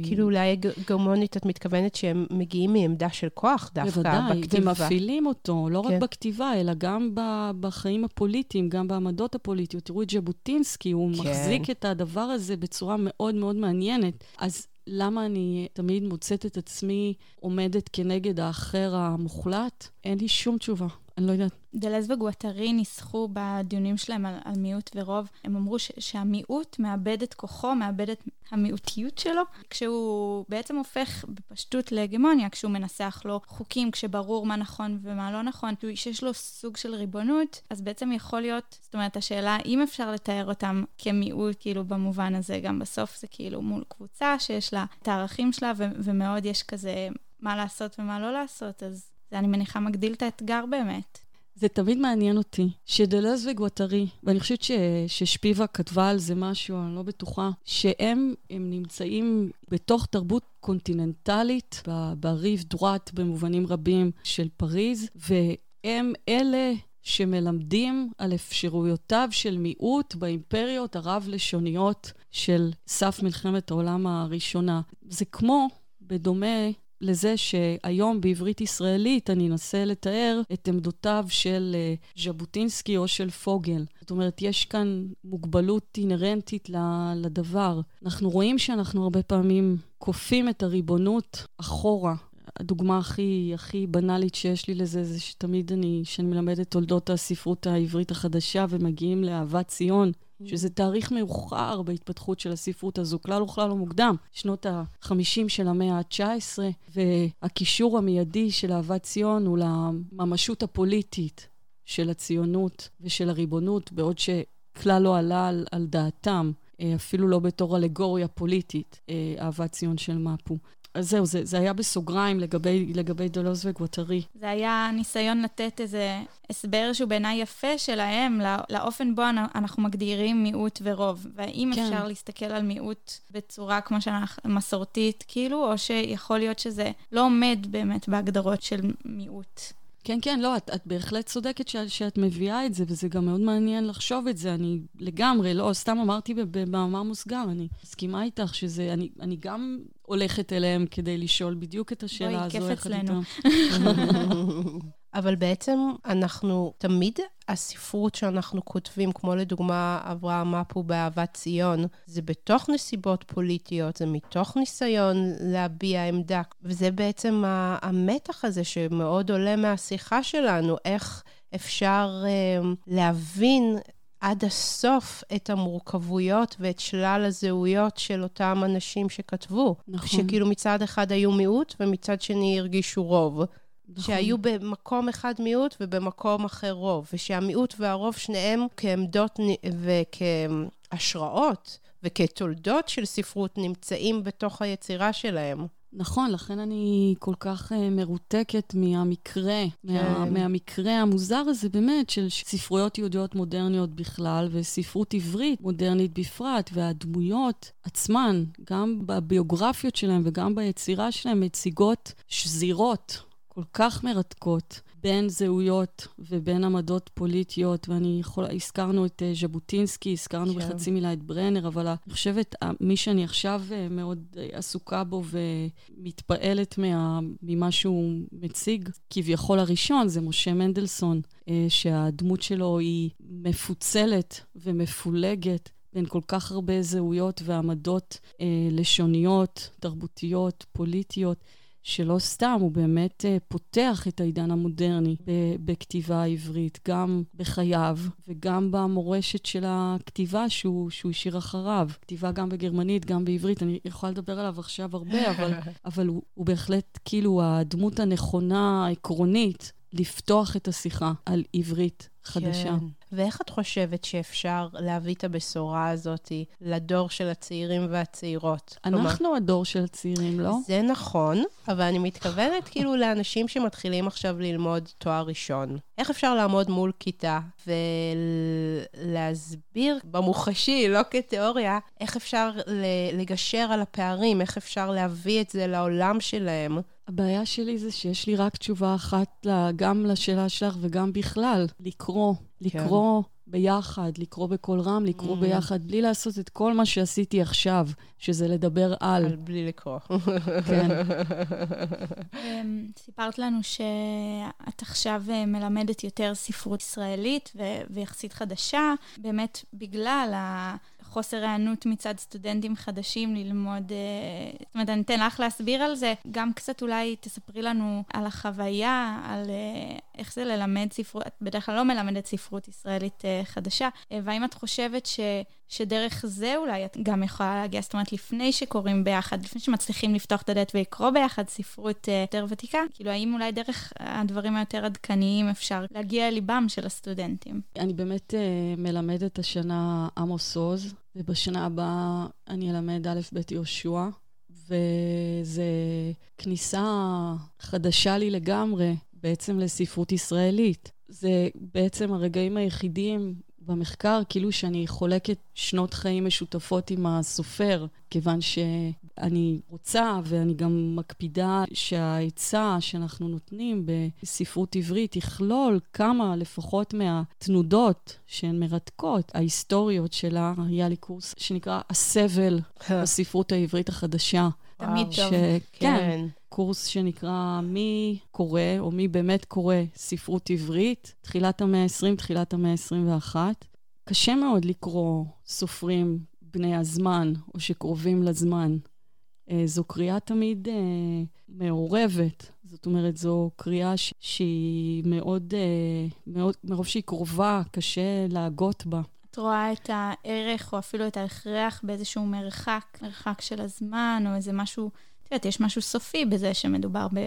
כאילו אולי הגרמונית, את מתכוונת שהם מגיעים מעמדה של כוח דווקא בוודאי, בכתיבה. ומפעילים אותו, לא רק כן. בכתיבה, אלא גם בחיים הפוליטיים, גם בעמדות הפוליטיות. תראו את ז'בוטינסקי, הוא כן. מחזיק את הדבר הזה בצורה מאוד מאוד מעניינת. אז למה אני תמיד מוצאת את עצמי עומדת כנגד האחר המוחלט? אין לי שום תשובה. אני לא יודעת. דלז וגואטרי ניסחו בדיונים שלהם על, על מיעוט ורוב, הם אמרו ש, שהמיעוט מאבד את כוחו, מאבד את המיעוטיות שלו, כשהוא בעצם הופך בפשטות להגמוניה, כשהוא מנסח לו חוקים, כשברור מה נכון ומה לא נכון, כשיש לו סוג של ריבונות, אז בעצם יכול להיות, זאת אומרת, השאלה אם אפשר לתאר אותם כמיעוט, כאילו במובן הזה, גם בסוף זה כאילו מול קבוצה שיש לה את הערכים שלה, ו- ומאוד יש כזה מה לעשות ומה לא לעשות, אז זה אני מניחה מגדיל את האתגר באמת. זה תמיד מעניין אותי, שדלז וגואטרי, ואני חושבת ש, ששפיבה כתבה על זה משהו, אני לא בטוחה, שהם הם נמצאים בתוך תרבות קונטיננטלית, בריב דרואט במובנים רבים של פריז, והם אלה שמלמדים על אפשרויותיו של מיעוט באימפריות הרב-לשוניות של סף מלחמת העולם הראשונה. זה כמו, בדומה לזה שהיום בעברית ישראלית אני אנסה לתאר את עמדותיו של אה, ז'בוטינסקי או של פוגל. זאת אומרת, יש כאן מוגבלות אינהרנטית לדבר. אנחנו רואים שאנחנו הרבה פעמים כופים את הריבונות אחורה. הדוגמה הכי, הכי בנאלית שיש לי לזה, זה שתמיד אני, כשאני מלמדת תולדות הספרות העברית החדשה ומגיעים לאהבת ציון, שזה תאריך מאוחר בהתפתחות של הספרות הזו, כלל וכלל לא מוקדם, שנות ה-50 של המאה ה-19, והקישור המיידי של אהבת ציון הוא לממשות הפוליטית של הציונות ושל הריבונות, בעוד שכלל לא עלה על, על דעתם, אה, אפילו לא בתור אלגוריה פוליטית, אה, אהבת ציון של מפו. אז זהו, זה, זה היה בסוגריים לגבי, לגבי דולוז וגואטרי. זה היה ניסיון לתת איזה הסבר שהוא בעיניי יפה שלהם, לא- לאופן בו אנ- אנחנו מגדירים מיעוט ורוב. והאם. כן. אפשר להסתכל על מיעוט בצורה כמו שאנחנו, מסורתית, כאילו, או שיכול להיות שזה לא עומד באמת בהגדרות של מיעוט. כן, כן, לא, את, את בהחלט צודקת שאת, שאת מביאה את זה, וזה גם מאוד מעניין לחשוב את זה. אני לגמרי, לא, סתם אמרתי ב- במאמר מוסגר, אני מסכימה איתך שזה, אני, אני גם הולכת אליהם כדי לשאול בדיוק את השאלה בואי, הזו. כיף יחד אצלנו. אבל בעצם אנחנו, תמיד הספרות שאנחנו כותבים, כמו לדוגמה אברהם מפו באהבת ציון, זה בתוך נסיבות פוליטיות, זה מתוך ניסיון להביע עמדה. וזה בעצם המתח הזה שמאוד עולה מהשיחה שלנו, איך אפשר אה, להבין עד הסוף את המורכבויות ואת שלל הזהויות של אותם אנשים שכתבו. נכון. שכאילו מצד אחד היו מיעוט ומצד שני הרגישו רוב. נכון. שהיו במקום אחד מיעוט ובמקום אחר רוב, ושהמיעוט והרוב שניהם כעמדות וכהשראות וכתולדות של ספרות נמצאים בתוך היצירה שלהם. נכון, לכן אני כל כך uh, מרותקת מהמקרה, מה, כן. מהמקרה המוזר הזה באמת של ספרויות יהודיות מודרניות בכלל וספרות עברית מודרנית בפרט, והדמויות עצמן, גם בביוגרפיות שלהם וגם ביצירה שלהם, מציגות שזירות כל כך מרתקות. בין זהויות ובין עמדות פוליטיות, ואני יכולה, הזכרנו את אה, ז'בוטינסקי, הזכרנו כן. בחצי מילה את ברנר, אבל אני חושבת, אה, מי שאני עכשיו אה, מאוד עסוקה בו ומתפעלת מה, ממה שהוא מציג, כביכול הראשון, זה משה מנדלסון, שהדמות שלו היא מפוצלת ומפולגת. בין כל כך הרבה זהויות ועמדות אה, לשוניות, תרבותיות, פוליטיות. שלא סתם, הוא באמת uh, פותח את העידן המודרני בכתיבה העברית, גם בחייו וגם במורשת של הכתיבה שהוא, שהוא השאיר אחריו. כתיבה גם בגרמנית, גם בעברית, אני יכולה לדבר עליו עכשיו הרבה, אבל, אבל הוא, הוא בהחלט כאילו הדמות הנכונה, העקרונית, לפתוח את השיחה על עברית חדשה. כן. ואיך את חושבת שאפשר להביא את הבשורה הזאת לדור של הצעירים והצעירות? אנחנו הדור של הצעירים, לא? זה נכון, אבל אני מתכוונת כאילו לאנשים שמתחילים עכשיו ללמוד תואר ראשון. איך אפשר לעמוד מול כיתה ולהסביר במוחשי, לא כתיאוריה, איך אפשר לגשר על הפערים, איך אפשר להביא את זה לעולם שלהם? הבעיה שלי זה שיש לי רק תשובה אחת גם לשאלה שלך וגם בכלל, לקרוא. כן. לקרוא ביחד, לקרוא בקול רם, לקרוא mm. ביחד, בלי לעשות את כל מה שעשיתי עכשיו, שזה לדבר על. על בלי לקרוא. כן. אמ, סיפרת לנו שאת עכשיו אה, מלמדת יותר ספרות ישראלית ויחסית חדשה, באמת בגלל ה... חוסר היענות מצד סטודנטים חדשים ללמוד, אה, זאת אומרת, אני אתן לך להסביר על זה. גם קצת אולי תספרי לנו על החוויה, על אה, איך זה ללמד ספרות, את בדרך כלל לא מלמדת ספרות ישראלית אה, חדשה, והאם את חושבת ש... שדרך זה אולי את גם יכולה להגיע, זאת אומרת, לפני שקוראים ביחד, לפני שמצליחים לפתוח את הדלת ולקרוא ביחד ספרות יותר ותיקה, כאילו, האם אולי דרך הדברים היותר עדכניים אפשר להגיע לליבם של הסטודנטים? אני באמת uh, מלמדת השנה עמוס עוז, ובשנה הבאה אני אלמד א', ב', יהושע, וזה כניסה חדשה לי לגמרי בעצם לספרות ישראלית. זה בעצם הרגעים היחידים במחקר, כאילו שאני חולקת שנות חיים משותפות עם הסופר, כיוון שאני רוצה ואני גם מקפידה שהעצה שאנחנו נותנים בספרות עברית יכלול כמה לפחות מהתנודות שהן מרתקות, ההיסטוריות שלה. היה לי קורס שנקרא הסבל בספרות העברית החדשה. תמיד טוב. כן. קורס שנקרא מי קורא, או מי באמת קורא ספרות עברית, תחילת המאה ה-20, תחילת המאה ה-21. קשה מאוד לקרוא סופרים בני הזמן, או שקרובים לזמן. אה, זו קריאה תמיד אה, מעורבת. זאת אומרת, זו קריאה ש- שהיא מאוד, אה, מאוד, מרוב שהיא קרובה, קשה להגות בה. רואה את הערך, או אפילו את ההכרח באיזשהו מרחק, מרחק של הזמן, או איזה משהו את יודעת, יש משהו סופי בזה שמדובר ב...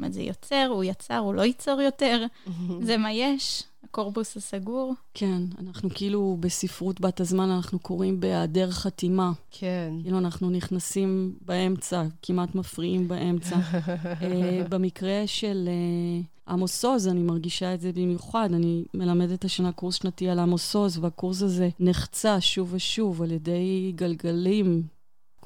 אומרת, זה יוצר, הוא יצר, הוא לא ייצור יותר, זה מה יש, הקורפוס הסגור. כן, אנחנו כאילו בספרות בת הזמן, אנחנו קוראים בהיעדר חתימה. כן. כאילו אנחנו נכנסים באמצע, כמעט מפריעים באמצע. uh, במקרה של uh, עמוס עוז, אני מרגישה את זה במיוחד. אני מלמדת השנה קורס שנתי על עמוס עוז, והקורס הזה נחצה שוב ושוב על ידי גלגלים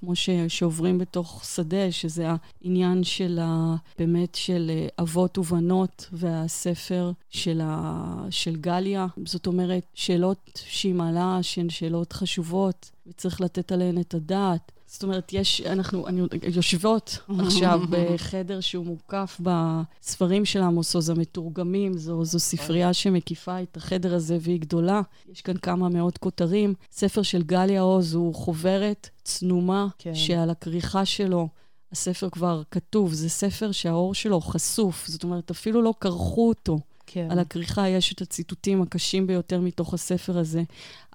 כמו ש, שעוברים בתוך שדה, שזה העניין של ה, באמת של אה, אבות ובנות והספר של, ה, של גליה. זאת אומרת, שאלות שהיא מעלה שהן שאלות חשובות, וצריך לתת עליהן את הדעת. זאת אומרת, יש, אנחנו אני, יושבות עכשיו בחדר שהוא מוקף בספרים של עמוס עוז המתורגמים, זו, זו ספרייה שמקיפה את החדר הזה והיא גדולה. יש כאן כמה מאות כותרים. ספר של גליה עוז הוא חוברת צנומה, כן. שעל הכריכה שלו הספר כבר כתוב. זה ספר שהאור שלו חשוף, זאת אומרת, אפילו לא כרכו אותו. כן. על הכריכה יש את הציטוטים הקשים ביותר מתוך הספר הזה.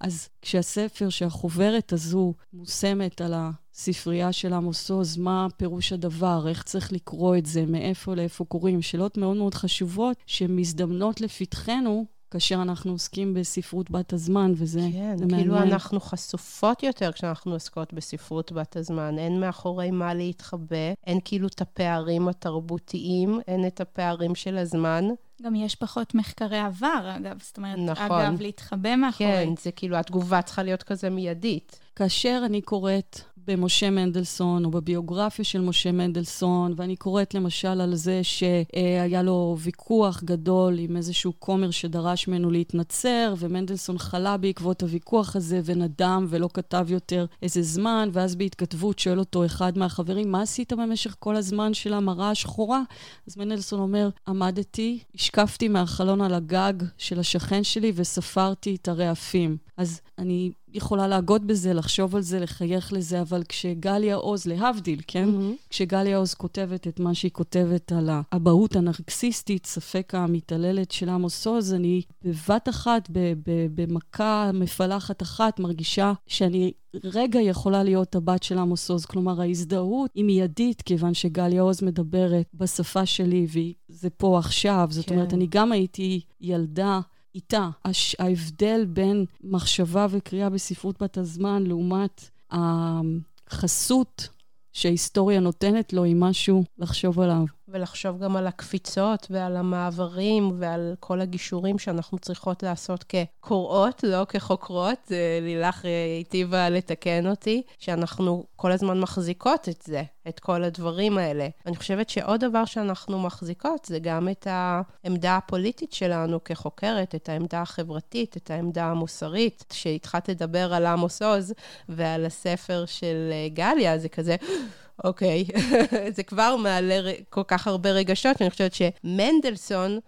אז כשהספר, שהחוברת הזו מושמת על הספרייה של עמוס עוז, מה פירוש הדבר, איך צריך לקרוא את זה, מאיפה לאיפה קוראים, שאלות מאוד מאוד חשובות שמזדמנות לפתחנו כאשר אנחנו עוסקים בספרות בת הזמן, וזה כן, זה כאילו מעניין. אנחנו חשופות יותר כשאנחנו עוסקות בספרות בת הזמן. אין מאחורי מה להתחבא, אין כאילו את הפערים התרבותיים, אין את הפערים של הזמן. גם יש פחות מחקרי עבר, אגב. זאת אומרת, נכון. אגב, להתחבא מאחורי. כן, זה כאילו, התגובה צריכה להיות כזה מיידית. כאשר אני קוראת במשה מנדלסון, או בביוגרפיה של משה מנדלסון, ואני קוראת למשל על זה שהיה לו ויכוח גדול עם איזשהו כומר שדרש ממנו להתנצר, ומנדלסון חלה בעקבות הוויכוח הזה ונדם ולא כתב יותר איזה זמן, ואז בהתכתבות שואל אותו אחד מהחברים, מה עשית במשך כל הזמן של המראה השחורה? אז מנדלסון אומר, עמדתי, השקפתי מהחלון על הגג של השכן שלי וספרתי את הרעפים. אז אני יכולה להגות בזה, לחשוב על זה, לחייך לזה, אבל כשגליה עוז, להבדיל, כן? Mm-hmm. כשגליה עוז כותבת את מה שהיא כותבת על האבהות הנרקסיסטית, ספק המתעללת של עמוס עוז, אני בבת אחת, במכה מפלחת אחת, מרגישה שאני רגע יכולה להיות הבת של עמוס עוז. כלומר, ההזדהות היא מיידית, כיוון שגליה עוז מדברת בשפה שלי, וזה פה עכשיו. זאת כן. אומרת, אני גם הייתי ילדה איתה. הש, ההבדל בין מחשבה וקריאה בספרות בת הזמן לעומת החסות שההיסטוריה נותנת לו היא משהו לחשוב עליו. ולחשוב גם על הקפיצות ועל המעברים ועל כל הגישורים שאנחנו צריכות לעשות כקוראות, לא כחוקרות. לילך היטיבה לתקן אותי, שאנחנו כל הזמן מחזיקות את זה, את כל הדברים האלה. אני חושבת שעוד דבר שאנחנו מחזיקות זה גם את העמדה הפוליטית שלנו כחוקרת, את העמדה החברתית, את העמדה המוסרית. כשהתחלת לדבר על עמוס עוז ועל הספר של גליה, זה כזה... אוקיי, זה כבר מעלה כל כך הרבה רגשות, ואני חושבת שמנדלסון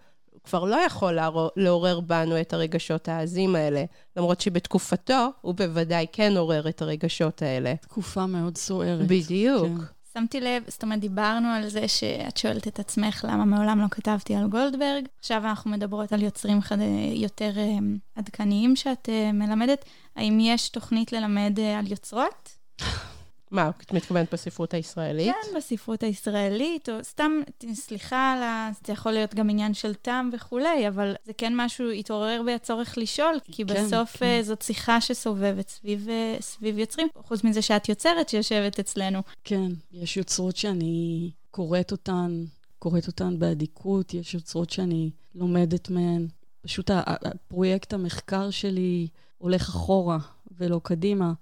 כבר לא יכול לעורר בנו את הרגשות העזים האלה, למרות שבתקופתו הוא בוודאי כן עורר את הרגשות האלה. תקופה מאוד סוערת. בדיוק. כן. שמתי לב, זאת אומרת, דיברנו על זה שאת שואלת את עצמך למה מעולם לא כתבתי על גולדברג. עכשיו אנחנו מדברות על יוצרים חד... יותר um, עדכניים שאת uh, מלמדת. האם יש תוכנית ללמד uh, על יוצרות? מה, את מתכוונת בספרות הישראלית? כן, בספרות הישראלית, או סתם, סליחה על ה... זה יכול להיות גם עניין של טעם וכולי, אבל זה כן משהו, התעורר בי הצורך לשאול, כי כן, בסוף כן. אה, זאת שיחה שסובבת סביב, אה, סביב יוצרים, חוץ מזה שאת יוצרת שיושבת אצלנו. כן, יש יוצרות שאני קוראת אותן, קוראת אותן באדיקות, יש יוצרות שאני לומדת מהן. פשוט הפרויקט המחקר שלי הולך אחורה ולא קדימה.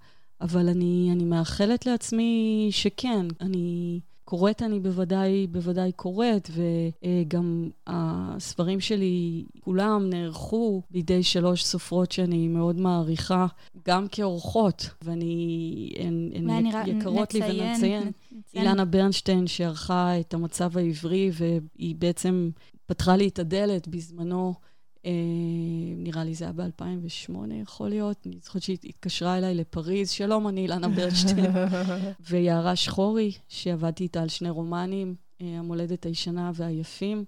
אבל אני, אני מאחלת לעצמי שכן, אני קוראת, אני בוודאי, בוודאי קוראת, וגם הספרים שלי, כולם נערכו בידי שלוש סופרות שאני מאוד מעריכה, גם כאורחות, ואני, הן, הן יקרות לי ונציין. אילנה ברנשטיין, שערכה את המצב העברי, והיא בעצם פתחה לי את הדלת בזמנו. אה, נראה לי זה היה ב-2008, יכול להיות. אני זוכרת שהיא התקשרה אליי לפריז, שלום, אני אילנה ברשטיין. ויערה שחורי, שעבדתי איתה על שני רומנים, אה, המולדת הישנה והיפים.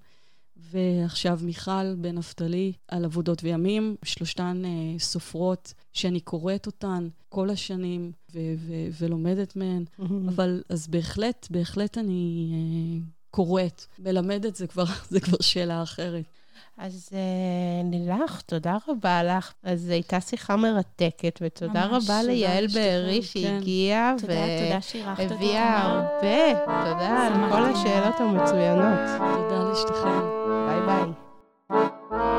ועכשיו מיכל בן נפתלי על עבודות וימים, שלושתן אה, סופרות שאני קוראת אותן כל השנים ו- ו- ולומדת מהן, אבל אז בהחלט, בהחלט אני אה, קוראת. מלמדת זה כבר, זה כבר שאלה אחרת. אז אה, נילך, תודה רבה לך. אז זו הייתה שיחה מרתקת, ותודה ממש, רבה ליעל בארי שהגיעה. כן. והביאה תודה, הרבה, תודה על כל השאלות המצוינות. תודה לאשתכם. ביי ביי.